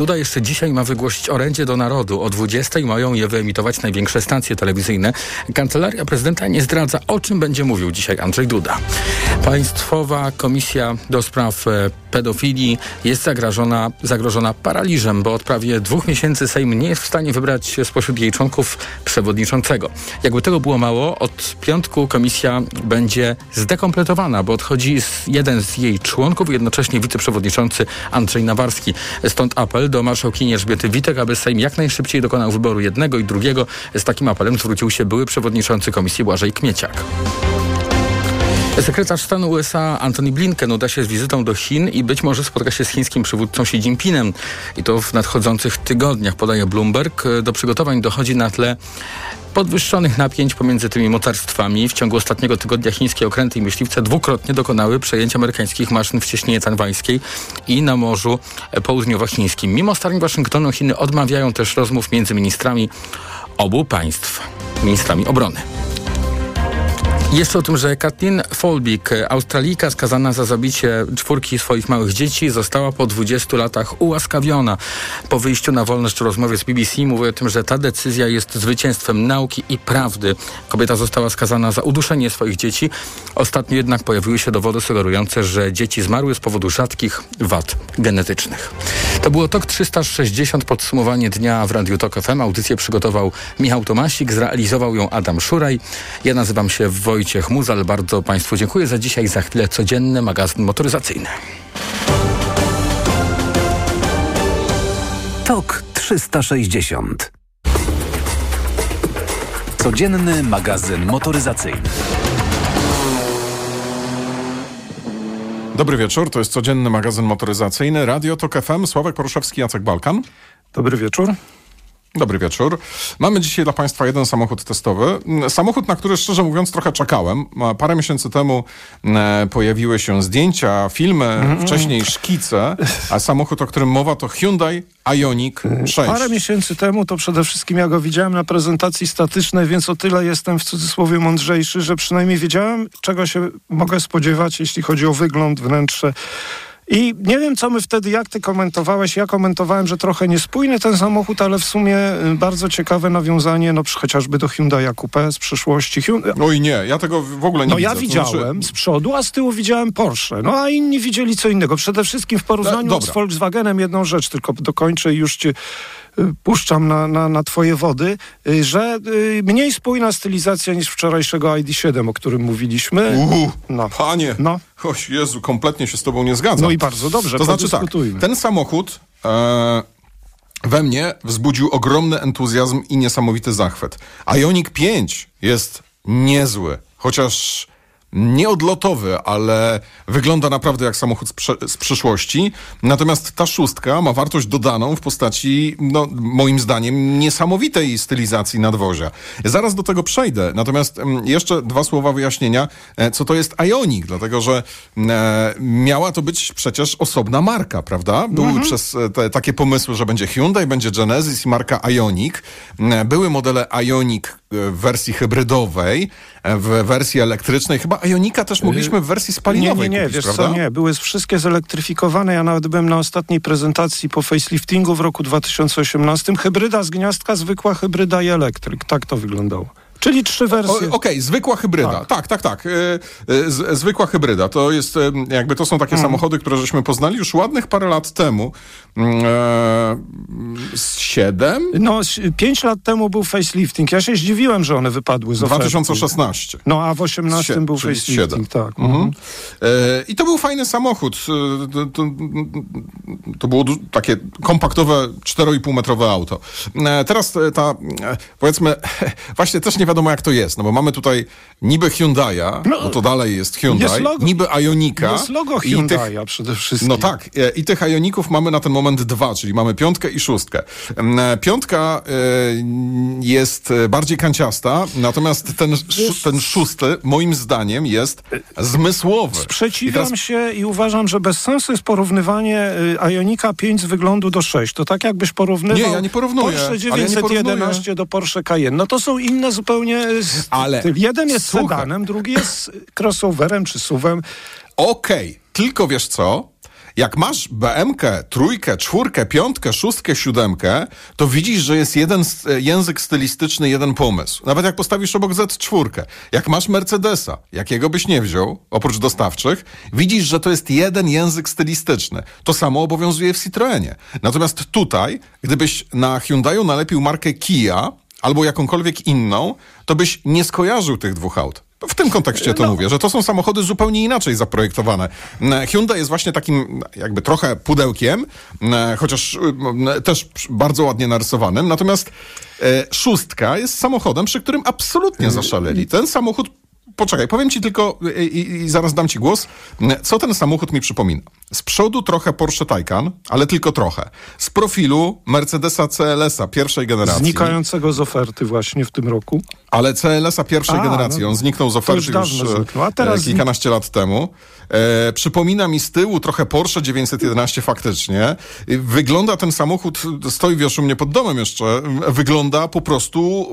Duda jeszcze dzisiaj ma wygłosić orędzie do narodu. O 20 mają je wyemitować największe stacje telewizyjne. Kancelaria prezydenta nie zdradza, o czym będzie mówił dzisiaj Andrzej Duda. Państwowa Komisja do Spraw e, Pedofilii jest zagrożona, zagrożona paraliżem, bo od prawie dwóch miesięcy Sejm nie jest w stanie wybrać spośród jej członków przewodniczącego. Jakby tego było mało, od piątku komisja będzie zdekompletowana, bo odchodzi jeden z jej członków, jednocześnie wiceprzewodniczący Andrzej Nawarski. Stąd apel do marszałkini Elżbiety Witek, aby Sejm jak najszybciej dokonał wyboru jednego i drugiego. Z takim apelem zwrócił się były przewodniczący komisji Błażej Kmieciak. Sekretarz stanu USA Antony Blinken uda się z wizytą do Chin i być może spotka się z chińskim przywódcą Xi Jinpingem. I to w nadchodzących tygodniach, podaje Bloomberg. Do przygotowań dochodzi na tle podwyższonych napięć pomiędzy tymi mocarstwami. W ciągu ostatniego tygodnia chińskie okręty i myśliwce dwukrotnie dokonały przejęcia amerykańskich maszyn w cieśninie tanwańskiej i na Morzu Południowochińskim. Mimo starań Waszyngtonu Chiny odmawiają też rozmów między ministrami obu państw, ministrami obrony. Jeszcze o tym, że Kathleen Folbig, Australijka skazana za zabicie czwórki swoich małych dzieci, została po 20 latach ułaskawiona. Po wyjściu na wolność w rozmowie z BBC mówi o tym, że ta decyzja jest zwycięstwem nauki i prawdy. Kobieta została skazana za uduszenie swoich dzieci. Ostatnio jednak pojawiły się dowody sugerujące, że dzieci zmarły z powodu rzadkich wad genetycznych. To było TOK 360, podsumowanie dnia w Radiu TOK FM. Audycję przygotował Michał Tomasik, zrealizował ją Adam Szuraj. Ja nazywam się Wojciech Wojciech Muzal. Bardzo Państwu dziękuję za dzisiaj. Za chwilę codzienny magazyn motoryzacyjny. TOK 360. Codzienny magazyn motoryzacyjny. Dobry wieczór, to jest codzienny magazyn motoryzacyjny Radio TOK FM. Sławek Poruszewski, Jacek Balkan. Dobry wieczór. Dobry wieczór. Mamy dzisiaj dla Państwa jeden samochód testowy. Samochód, na który szczerze mówiąc trochę czekałem. Parę miesięcy temu e, pojawiły się zdjęcia, filmy, mm wcześniej szkice, a samochód, o którym mowa to Hyundai Ioniq 6. Parę miesięcy temu to przede wszystkim ja go widziałem na prezentacji statycznej, więc o tyle jestem w cudzysłowie mądrzejszy, że przynajmniej wiedziałem, czego się mogę spodziewać, jeśli chodzi o wygląd, wnętrze i nie wiem, co my wtedy, jak ty komentowałeś. Ja komentowałem, że trochę niespójny ten samochód, ale w sumie y, bardzo ciekawe nawiązanie, no chociażby do Hyundai Coupe z przyszłości. Hyundai... Oj nie, ja tego w ogóle nie no, widzę. No ja widziałem znaczy... z przodu, a z tyłu widziałem Porsche. No a inni widzieli co innego. Przede wszystkim w porównaniu e, z Volkswagenem jedną rzecz tylko dokończę i już ci puszczam na, na, na twoje wody, y, że y, mniej spójna stylizacja niż wczorajszego ID7, o którym mówiliśmy. No. Panie, no. Oś Jezu, kompletnie się z tobą nie zgadzam. No i bardzo dobrze, To znaczy tak, ten samochód... E, we mnie wzbudził ogromny entuzjazm i niesamowity zachwyt. Ioniq 5 jest niezły, chociaż nieodlotowy, ale wygląda naprawdę jak samochód z, przyszłości. Natomiast ta szóstka ma wartość dodaną w postaci, no, moim zdaniem, niesamowitej stylizacji nadwozia. Zaraz do tego przejdę. Natomiast mm, jeszcze dwa słowa wyjaśnienia, e, co to jest Ioniq, dlatego że e, miała to być przecież osobna marka, prawda? Były mhm. przez e, te, takie pomysły, że będzie Hyundai, będzie Genesis i marka Ioniq. Były modele Ioniq w wersji hybrydowej, w wersji elektrycznej. Chyba Ionika też mogliśmy w wersji spalinowej Nie, nie, nie, kupić, wiesz prawda? co, nie. Były wszystkie zelektryfikowane. Ja nawet byłem na ostatniej prezentacji po faceliftingu w roku 2018. Hybryda z gniazdka, zwykła hybryda i elektryk. Tak to wyglądało. Czyli trzy wersje. Okej, okay, zwykła hybryda. Tak, tak, tak. tak. E, z, zwykła hybryda. To jest jakby to są takie mm. samochody, które żeśmy poznali już ładnych parę lat temu. Mm, e, siedem? No, pięć lat temu był facelifting. Ja się zdziwiłem, że one wypadły z 2016. No, a w 18 Sie był facelifting, 7. tak. Mhm. mhm. E, I to był fajny samochód. E, to, to, to było takie kompaktowe, 4,5 metrowe auto. E, teraz ta, powiedzmy, właśnie też nie wiadomo jak to jest, no bo mamy tutaj niby Hyundai'a, no, bo to dalej jest Hyundai, jest logo, niby Ionika. Jest logo Hyundai'a przede wszystkim. No tak, i tych Ioników mamy na ten moment dwa, czyli mamy piątkę i szóstkę. Piątka jest bardziej kanciasta, natomiast ten, ten szósty moim zdaniem jest zmysłowy. Sprzeciwiam I teraz... się i uważam, że bez sensu jest porównywanie Ionika 5 z wyglądu do 6. To tak jakbyś porównywał nie, ja nie porównuję, Porsche 911 ja do Porsche Cayenne. No to są inne zupełnie... Ale jeden jest słuchaj. sedanem, drugi jest crossoverem czy suwem. Okej, okay. tylko wiesz co? Jak masz BMK, trójkę, czwórkę, piątkę, szóstkę, siódemkę, to widzisz, że jest jeden język stylistyczny, jeden pomysł. Nawet jak postawisz obok Z4. Jak masz Mercedesa, jakiego byś nie wziął, oprócz dostawczych, widzisz, że to jest jeden język stylistyczny. To samo obowiązuje w Citroenie. Natomiast tutaj, gdybyś na Hyundaiu nalepił markę Kia, albo jakąkolwiek inną, to byś nie skojarzył tych dwóch aut. W tym kontekście to mówię, że to są samochody zupełnie inaczej zaprojektowane. Mm, Hyundai jest właśnie takim jakby trochę pudełkiem, mm, chociaż mm, też bardzo ładnie narysowanym. Natomiast e, szóstka jest samochodem, przy którym absolutnie zaszaleli. Ten samochód Poczekaj, powiem ci tylko i, i zaraz dam ci głos. Co ten samochód mi przypomina? Z przodu trochę Porsche Taycan, ale tylko trochę. Z profilu Mercedesa CLS-a pierwszej generacji. Znikającego z oferty właśnie w tym roku. Ale CLS-a pierwszej A, generacji, no, on zniknął z już oferty już, dawno e, zniknął, a teraz e, kilkanaście lat temu. E, przypomina mi z tyłu trochę Porsche 911 faktycznie. Wygląda ten samochód, stoi wiesz u mnie pod domem jeszcze, e, wygląda po prostu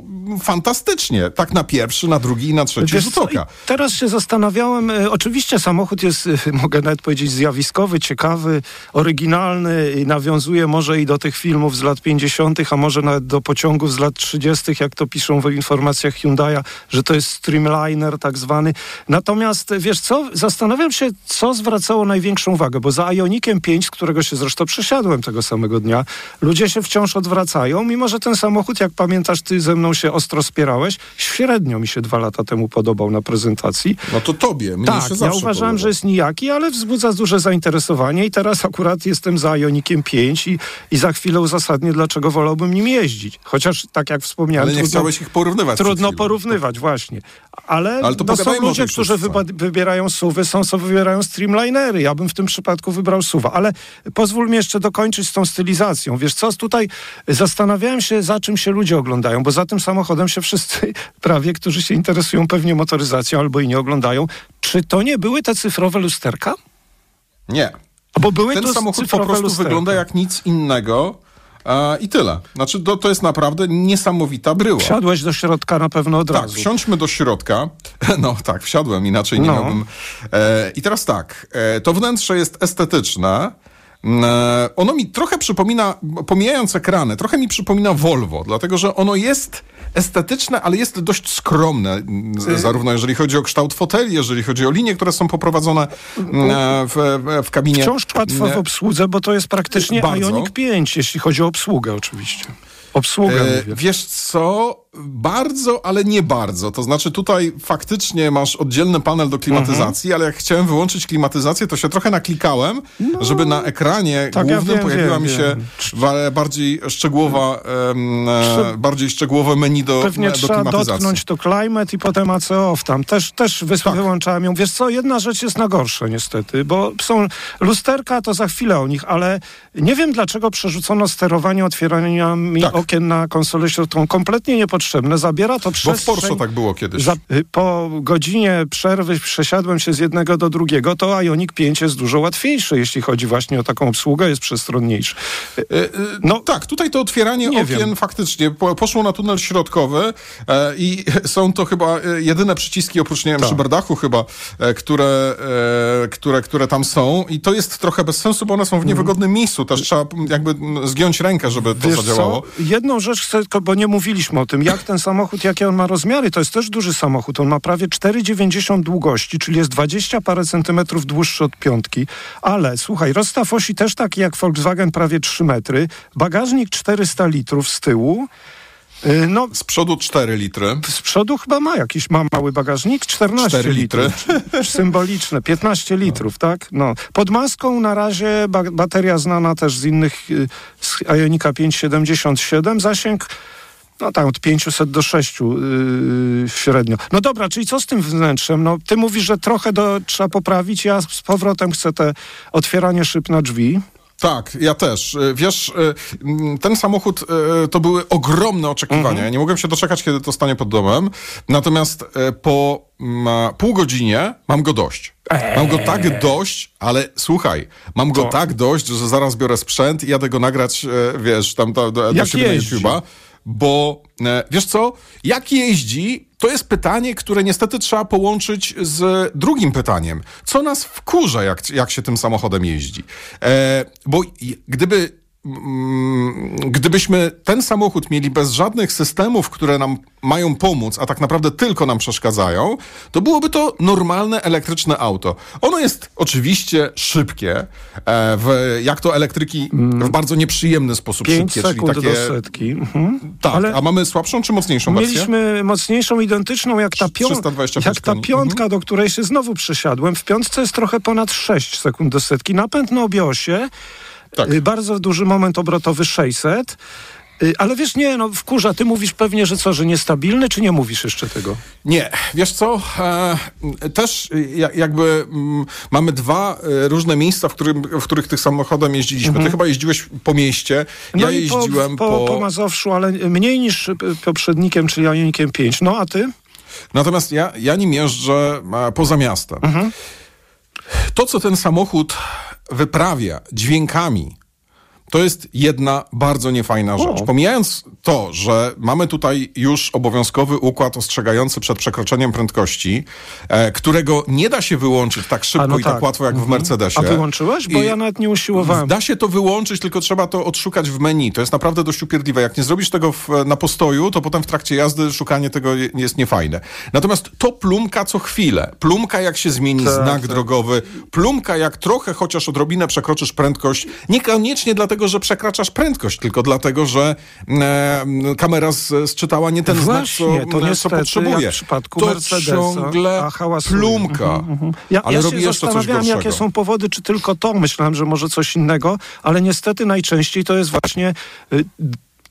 fantastycznie. Tak na pierwszy, na drugi i na trzeci Wiesz rzut oka. Teraz się zastanawiałem, oczywiście samochód jest, mogę nawet powiedzieć, zjawiskowy, ciekawy, oryginalny i nawiązuje może i do tych filmów z lat 50., a może nawet do pociągów z lat 30., jak to piszą w informacjach Hyundai'a, że to jest streamliner tak zwany. Natomiast wiesz co, zastanawiam się, co zwracało największą uwagę, bo za Ionikiem 5, z którego się zresztą przesiadłem tego samego dnia, ludzie się wciąż odwracają, mimo że ten samochód, jak pamiętasz, ty ze mną się ostro spierałeś, średnio mi się dwa lata temu podobał na prezentacji. No to tobie, mnie Tak, się ja uważałem, podobał. że jest nijaki, ale wzbudza duże zainteresowanie i teraz akurat jestem za Ionikiem 5 i, i za chwilę uzasadnię, dlaczego wolałbym nim jeździć. Chociaż, tak jak wspomniałem, Ale nie trudno, chciałeś ich porównywać trudno porównywać, właśnie. Ale, Ale to no, są ludzie, którzy wybierają suwy, są, co wybierają streamlinery. Ja bym w tym przypadku wybrał suwa. Ale pozwól mi jeszcze dokończyć z tą stylizacją. Wiesz co, tutaj zastanawiałem się, za czym się ludzie oglądają, bo za tym samochodem się wszyscy prawie, którzy się interesują pewnie motoryzacją albo i nie oglądają. Czy to nie były te cyfrowe lusterka? Nie. Bo były Ten samochód po prostu lusterka. wygląda jak nic innego. E, I tyle. Znaczy, to, to jest naprawdę niesamowita bryła. Wsiadłeś do środka na pewno od Tak, razu. wsiądźmy do środka. No tak, wsiadłem, inaczej nie No. miałbym. E, I teraz tak, e, to wnętrze jest estetyczne. E, ono mi trochę przypomina, pomijając ekrany, trochę mi przypomina Volvo, dlatego że ono jest estetyczne, ale jest dość skromne, z- zarówno jeżeli chodzi o kształt foteli, jeżeli chodzi o linie, które są poprowadzone mm, e, w, w, kabinie. Wciąż łatwo w obsłudze, bo to jest praktycznie Bardzo. Ioniq 5, jeśli chodzi o obsługę oczywiście. Obsługę E, wiesz co? Bardzo, ale nie bardzo. To znaczy tutaj faktycznie masz oddzielny panel do klimatyzacji, ale jak chciałem wyłączyć klimatyzację, to się trochę naklikałem, żeby na ekranie No. Tak, ja głównym wiem, pojawiła wiem, mi się wiem. bardziej szczegółowa, e, bardziej szczegółowe menu do, Pewnie do trzeba klimatyzacji. dotknąć to climate i potem ACOF tam. Też, też wys- Tak. wyłączałem ją. Wiesz co, jedna rzecz jest na gorsze niestety, bo są lusterka, to za chwilę o nich, ale nie wiem dlaczego przerzucono sterowanie otwieraniami Tak. okien na konsolę środkową. Kompletnie niepotrzebne. Zabiera to Bo w przestrzeń. Porsche tak było kiedyś. Za, y, po godzinie przerwy przesiadłem się z jednego do drugiego, to Ioniq 5 jest dużo łatwiejszy, jeśli chodzi właśnie o taką obsługę, jest przestronniejszy. Y, e, No, tak, tutaj to otwieranie Nie okien wiem. faktycznie po, poszło na tunel środkowy e, i są to chyba e, jedyne przyciski oprócz, nie wiem, Tak. szyberdachu chyba, e, które, które, które tam są i to jest trochę bez sensu, bo one są w niewygodnym miejscu. Też trzeba jakby zgiąć rękę, żeby to Wiesz zadziałało. co? Jedną rzecz chcę, bo nie mówiliśmy o tym, jak ten samochód, jakie on ma rozmiary. To jest też duży samochód. On ma prawie 4,90 długości, czyli jest 20 parę centymetrów dłuższy od piątki. Ale słuchaj, rozstaw osi też taki jak Volkswagen, prawie 3 metry. Bagażnik 400 litrów z tyłu. Y, No, Z przodu 4 litry. z przodu chyba ma jakiś ma mały bagażnik, 14 4 litry. litrów. Symboliczne, 15 litrów, tak? No. Pod maską na razie ba bateria znana też z innych, y, z Ionika 577, zasięg no tak, od 500 do 6 yy, średnio. No dobra, czyli co z tym wnętrzem? No, ty mówisz, że trochę do, trzeba poprawić, ja z powrotem chcę te otwieranie szyb na drzwi. Tak, ja też. E, Wiesz, e, m, ten samochód e, to były ogromne oczekiwania. Mhm. Nie mogłem się doczekać, kiedy to stanie pod domem. Natomiast po pół godzinie mam go dość. Mam go tak dość, ale słuchaj, mam go To- tak dość, że zaraz biorę sprzęt i jadę go nagrać, wiesz, tam do, do, do siebie na? YouTube'a. Bo e, wiesz co, jak jeździ, to jest pytanie, które niestety trzeba połączyć z drugim pytaniem. Co nas wkurza, jak, jak się tym samochodem jeździ? E, bo gdyby gdybyśmy ten samochód mieli bez żadnych systemów, które nam mają pomóc, a tak naprawdę tylko nam przeszkadzają, to byłoby to normalne elektryczne auto. Ono jest oczywiście szybkie, e, w, jak to elektryki w bardzo nieprzyjemny sposób 5 szybkie, czyli sekund takie... do setki. Mhm. Tak, Ale a mamy słabszą czy mocniejszą wersję? mieliśmy mocniejszą, identyczną jak ta, pią 325 jak ta piątka, do której się znowu przysiadłem. W piątce jest trochę ponad 6 sekund do setki. Napęd na obiosie, Tak. y, bardzo duży moment obrotowy 600. Y, Ale wiesz, nie, no wkurza, ty mówisz pewnie, że co, że niestabilny, czy nie mówisz jeszcze tego? Nie, wiesz co, e, też ja- jakby mm, mamy dwa e, różne miejsca, w, którym, w których tych samochodem jeździliśmy. Ty chyba jeździłeś po mieście, Mhm. No ja i po, jeździłem po, po Mazowszu, ale mniej niż y, poprzednikiem, czyli Ionikiem 5. No a ty? Natomiast ja, ja nim jeżdżę e, poza miastem. Mhm. To, co ten samochód wyprawia dźwiękami, to jest jedna bardzo niefajna rzecz. Pomijając to, że mamy tutaj już obowiązkowy układ ostrzegający przed przekroczeniem prędkości, e, którego nie da się wyłączyć tak szybko no i tak, tak. łatwo jak w Mercedesie. A wyłączyłeś? Bo I- ja nawet nie usiłowałem. Da się to wyłączyć, tylko trzeba to odszukać w menu. To jest naprawdę dość upierdliwe. Jak nie zrobisz tego w, na postoju, to potem w trakcie jazdy szukanie tego je- jest niefajne. Natomiast to plumka co chwilę. Plumka jak się zmieni Tak, znak tak. drogowy. Plumka jak trochę chociaż odrobinę przekroczysz prędkość. Niekoniecznie dlatego, że przekraczasz prędkość, tylko dlatego, że e, kamera z, zczytała nie ten Właśnie, znak, to co, co niestety, potrzebuje. jak w przypadku to Mercedesa, ciągle a hałasuje. plumka. Ja, Ale ja robi się jeszcze coś gorszego. jakie są powody, czy tylko to. Myślałem, że może coś innego, ale niestety najczęściej to jest właśnie y,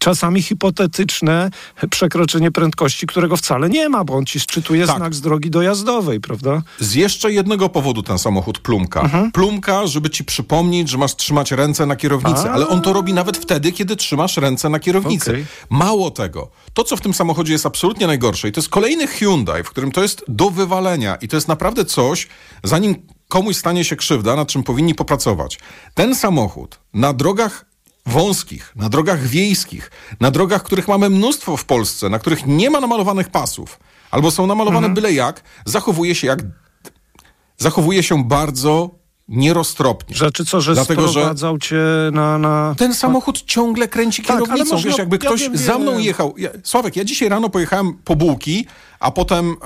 czasami hipotetyczne przekroczenie prędkości, którego wcale nie ma, bo on ci szczytuje Tak. znak z drogi dojazdowej, prawda? Z jeszcze jednego powodu ten samochód plumka. Mhm. Plumka, żeby ci przypomnieć, że masz trzymać ręce na kierownicy, A. ale on to robi nawet wtedy, kiedy trzymasz ręce na kierownicy. Okej. Mało tego, to co w tym samochodzie jest absolutnie najgorsze i to jest kolejny Hyundai, w którym to jest do wywalenia i to jest naprawdę coś, zanim komuś stanie się krzywda, nad czym powinni popracować. Ten samochód na drogach wąskich, na drogach wiejskich, na drogach, których mamy mnóstwo w Polsce, na których nie ma namalowanych pasów, albo są namalowane byle jak, zachowuje się jak zachowuje się bardzo nieroztropnie. Rzeczy co, że Dlatego, że- sprowadzał cię na... na... Ten samochód ciągle kręci Tak, kierownicą. można- Wiesz, jakby ja ktoś wiem, za mną jechał. Ja, Sławek, ja dzisiaj rano pojechałem po bułki, a potem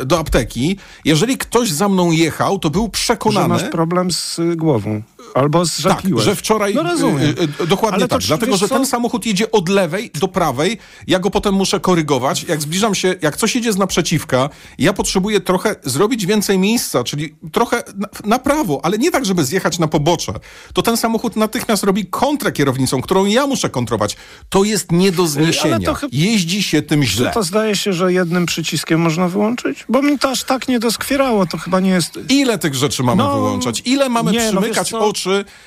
e, do apteki. Jeżeli ktoś za mną jechał, to był że przekonany... masz problem z y, głową. Albo z że Tak, że wczoraj. No rozumiem. y, y, dokładnie Ale to tak. czy- Dlatego, że co? ten samochód jedzie od lewej do prawej, ja go potem muszę korygować. Jak zbliżam się, jak coś jedzie z naprzeciwka, ja potrzebuję trochę zrobić więcej miejsca, czyli trochę na, na prawo, ale nie tak, żeby zjechać na pobocze. To ten samochód natychmiast robi kontrę kierownicą, którą ja muszę kontrować. To jest nie do zniesienia. to Jeździ się tym źle. to zdaje się, że jednym przyciskiem można wyłączyć? Bo mi to aż tak nie doskwierało, to chyba nie jest... Ile tych rzeczy mamy No, wyłączać? Ile mamy nie, no przymykać wiesz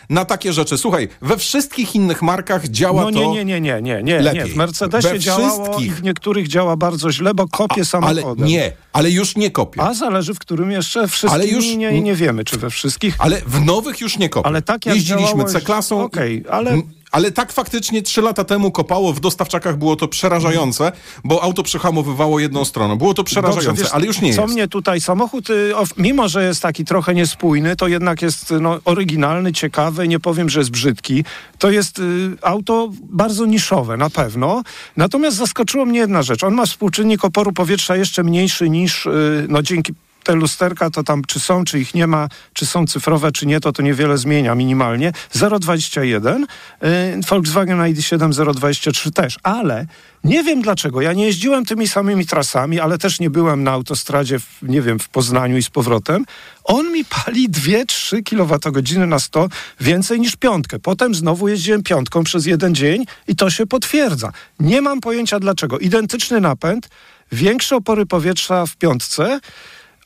na takie rzeczy? Słuchaj, we wszystkich innych markach działa No to... nie, nie, nie, nie, nie, nie, lepiej. nie. W Mercedesie We działało wszystkich. i w niektórych działa bardzo źle, bo kopie Ale samochodem. nie, ale już nie kopię. A zależy w którym jeszcze wszystkich Ale już- nie, nie wiemy, czy we wszystkich. Ale w nowych już nie kopię. Ale tak jak Jeździliśmy działało- C-klasą. Okej, ale- M, Ale tak faktycznie trzy lata temu kopało, w dostawczakach było to przerażające, bo auto przehamowywało jedną stroną. Było to przerażające, Dobrze, wiesz, ale już nie co jest. mnie tutaj, samochód, y, mimo że jest taki trochę niespójny, to jednak jest no, oryginalny, ciekawy, nie powiem, że jest brzydki. To jest y, auto bardzo niszowe, na pewno. Natomiast zaskoczyła mnie jedna rzecz. On ma współczynnik oporu powietrza jeszcze mniejszy niż, y, no dzięki te lusterka to tam czy są, czy ich nie ma, czy są cyfrowe, czy nie, to to niewiele zmienia minimalnie. 0,21, y, Volkswagen ID7 0,23 też, ale nie wiem dlaczego. Ja nie jeździłem tymi samymi trasami, ale też nie byłem na autostradzie, w, nie wiem, w Poznaniu i z powrotem. On mi pali 2-3 kWh na 100 więcej niż piątkę. Potem znowu jeździłem piątką przez jeden dzień i to się potwierdza. Nie mam pojęcia dlaczego. Identyczny napęd, większe opory powietrza w piątce,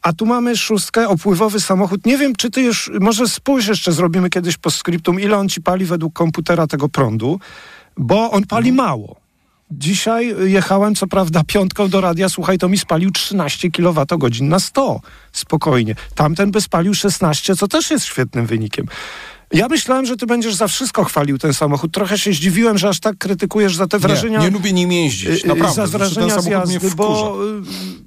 a tu mamy szóstkę, opływowy samochód. Nie wiem, czy ty już, może spójrz jeszcze, zrobimy kiedyś po skryptum, ile on ci pali według komputera tego prądu, bo on pali mało. Dzisiaj jechałem, co prawda, piątką do radia, słuchaj, to mi spalił 13 kWh na 100. Spokojnie. Tamten by spalił 16, co też jest świetnym wynikiem. Ja myślałem, że ty będziesz za wszystko chwalił ten samochód. Trochę się zdziwiłem, że aż tak krytykujesz za te wrażenia. Nie, nie lubię nim jeździć, y, naprawdę. Za wrażenia z jazdy, bo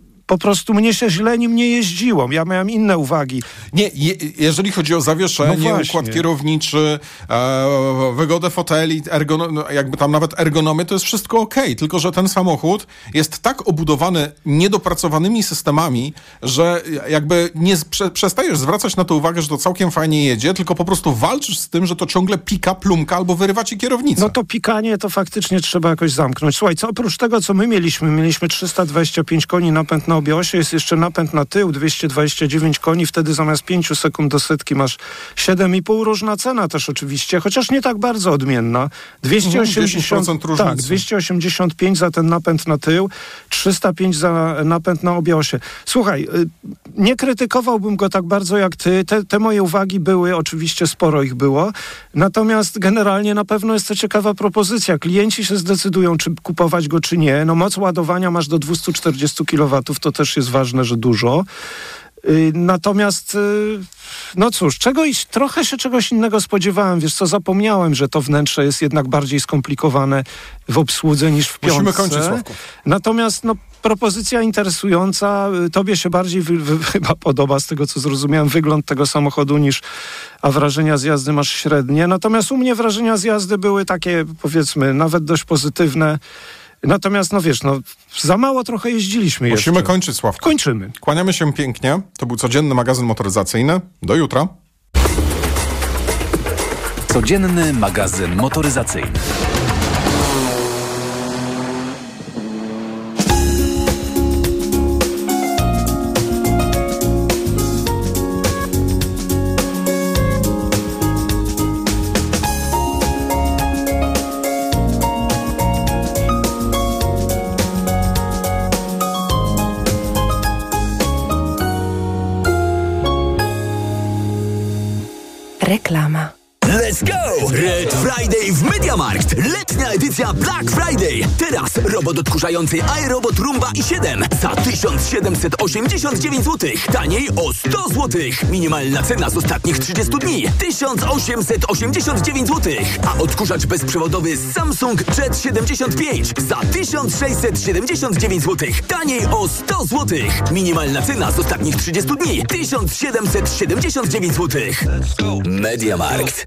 y, po prostu mnie się źle nim nie jeździło. Ja miałem inne uwagi. Nie, je, jeżeli chodzi o zawieszenie, No układ kierowniczy, e, wygodę foteli, ergono, no, jakby tam nawet ergonomię, to jest wszystko okej. Tylko, że ten samochód jest tak obudowany niedopracowanymi systemami, że jakby nie prze, przestajesz zwracać na to uwagę, że to całkiem fajnie jedzie, tylko po prostu walczysz z tym, że to ciągle pika, plumka albo wyrywa ci kierownicę. No to pikanie to faktycznie trzeba jakoś zamknąć. Słuchaj, co oprócz tego, co my mieliśmy, mieliśmy 325 koni napęd na obie osie, jest jeszcze napęd na tył, 229 koni, wtedy zamiast 5 sekund do setki masz 7,5, różna cena też oczywiście, chociaż nie tak bardzo odmienna. 280, 10% różnicy. tak, 285 za ten napęd na tył, 305 za napęd na obie osie. Słuchaj, y, nie krytykowałbym go tak bardzo jak ty. Te, te moje uwagi były, oczywiście sporo ich było, natomiast generalnie na pewno jest to ciekawa propozycja. Klienci się zdecydują, czy kupować go, czy nie. No moc ładowania masz do 240 kW, to też jest ważne, że dużo. Y, Natomiast, y, no cóż, czegoś, trochę się czegoś innego spodziewałem. Wiesz co, zapomniałem, że to wnętrze jest jednak bardziej skomplikowane w obsłudze niż w piątce. Musimy kończyć, Sławku. Natomiast, no, propozycja interesująca. Y, Tobie się bardziej wy, wy, chyba podoba, z tego co zrozumiałem, wygląd tego samochodu niż, a wrażenia z jazdy masz średnie. Natomiast u mnie wrażenia z jazdy były takie, powiedzmy, nawet dość pozytywne. Natomiast, no wiesz, no, za mało trochę jeździliśmy Musimy jeszcze. kończyć, Sławku. Kończymy. Kłaniamy się pięknie. To był codzienny magazyn motoryzacyjny. Do jutra. Codzienny magazyn motoryzacyjny. Reklama. Let's go! Red Friday w MediaMarkt. Letnia edycja Black Friday. Teraz robot odkurzający iRobot Rumba i7 za 1789 zł. Taniej o 100 zł. Minimalna cena z ostatnich 30 dni 1889 zł. A odkurzacz bezprzewodowy Samsung Jet 75 za 1679 zł. Taniej o 100 zł. Minimalna cena z ostatnich 30 dni 1779 zł. MediaMarkt.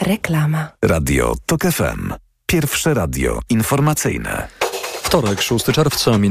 Reklama. Radio TOK FM. Pierwsze radio informacyjne. Wtorek, 6 czerwca,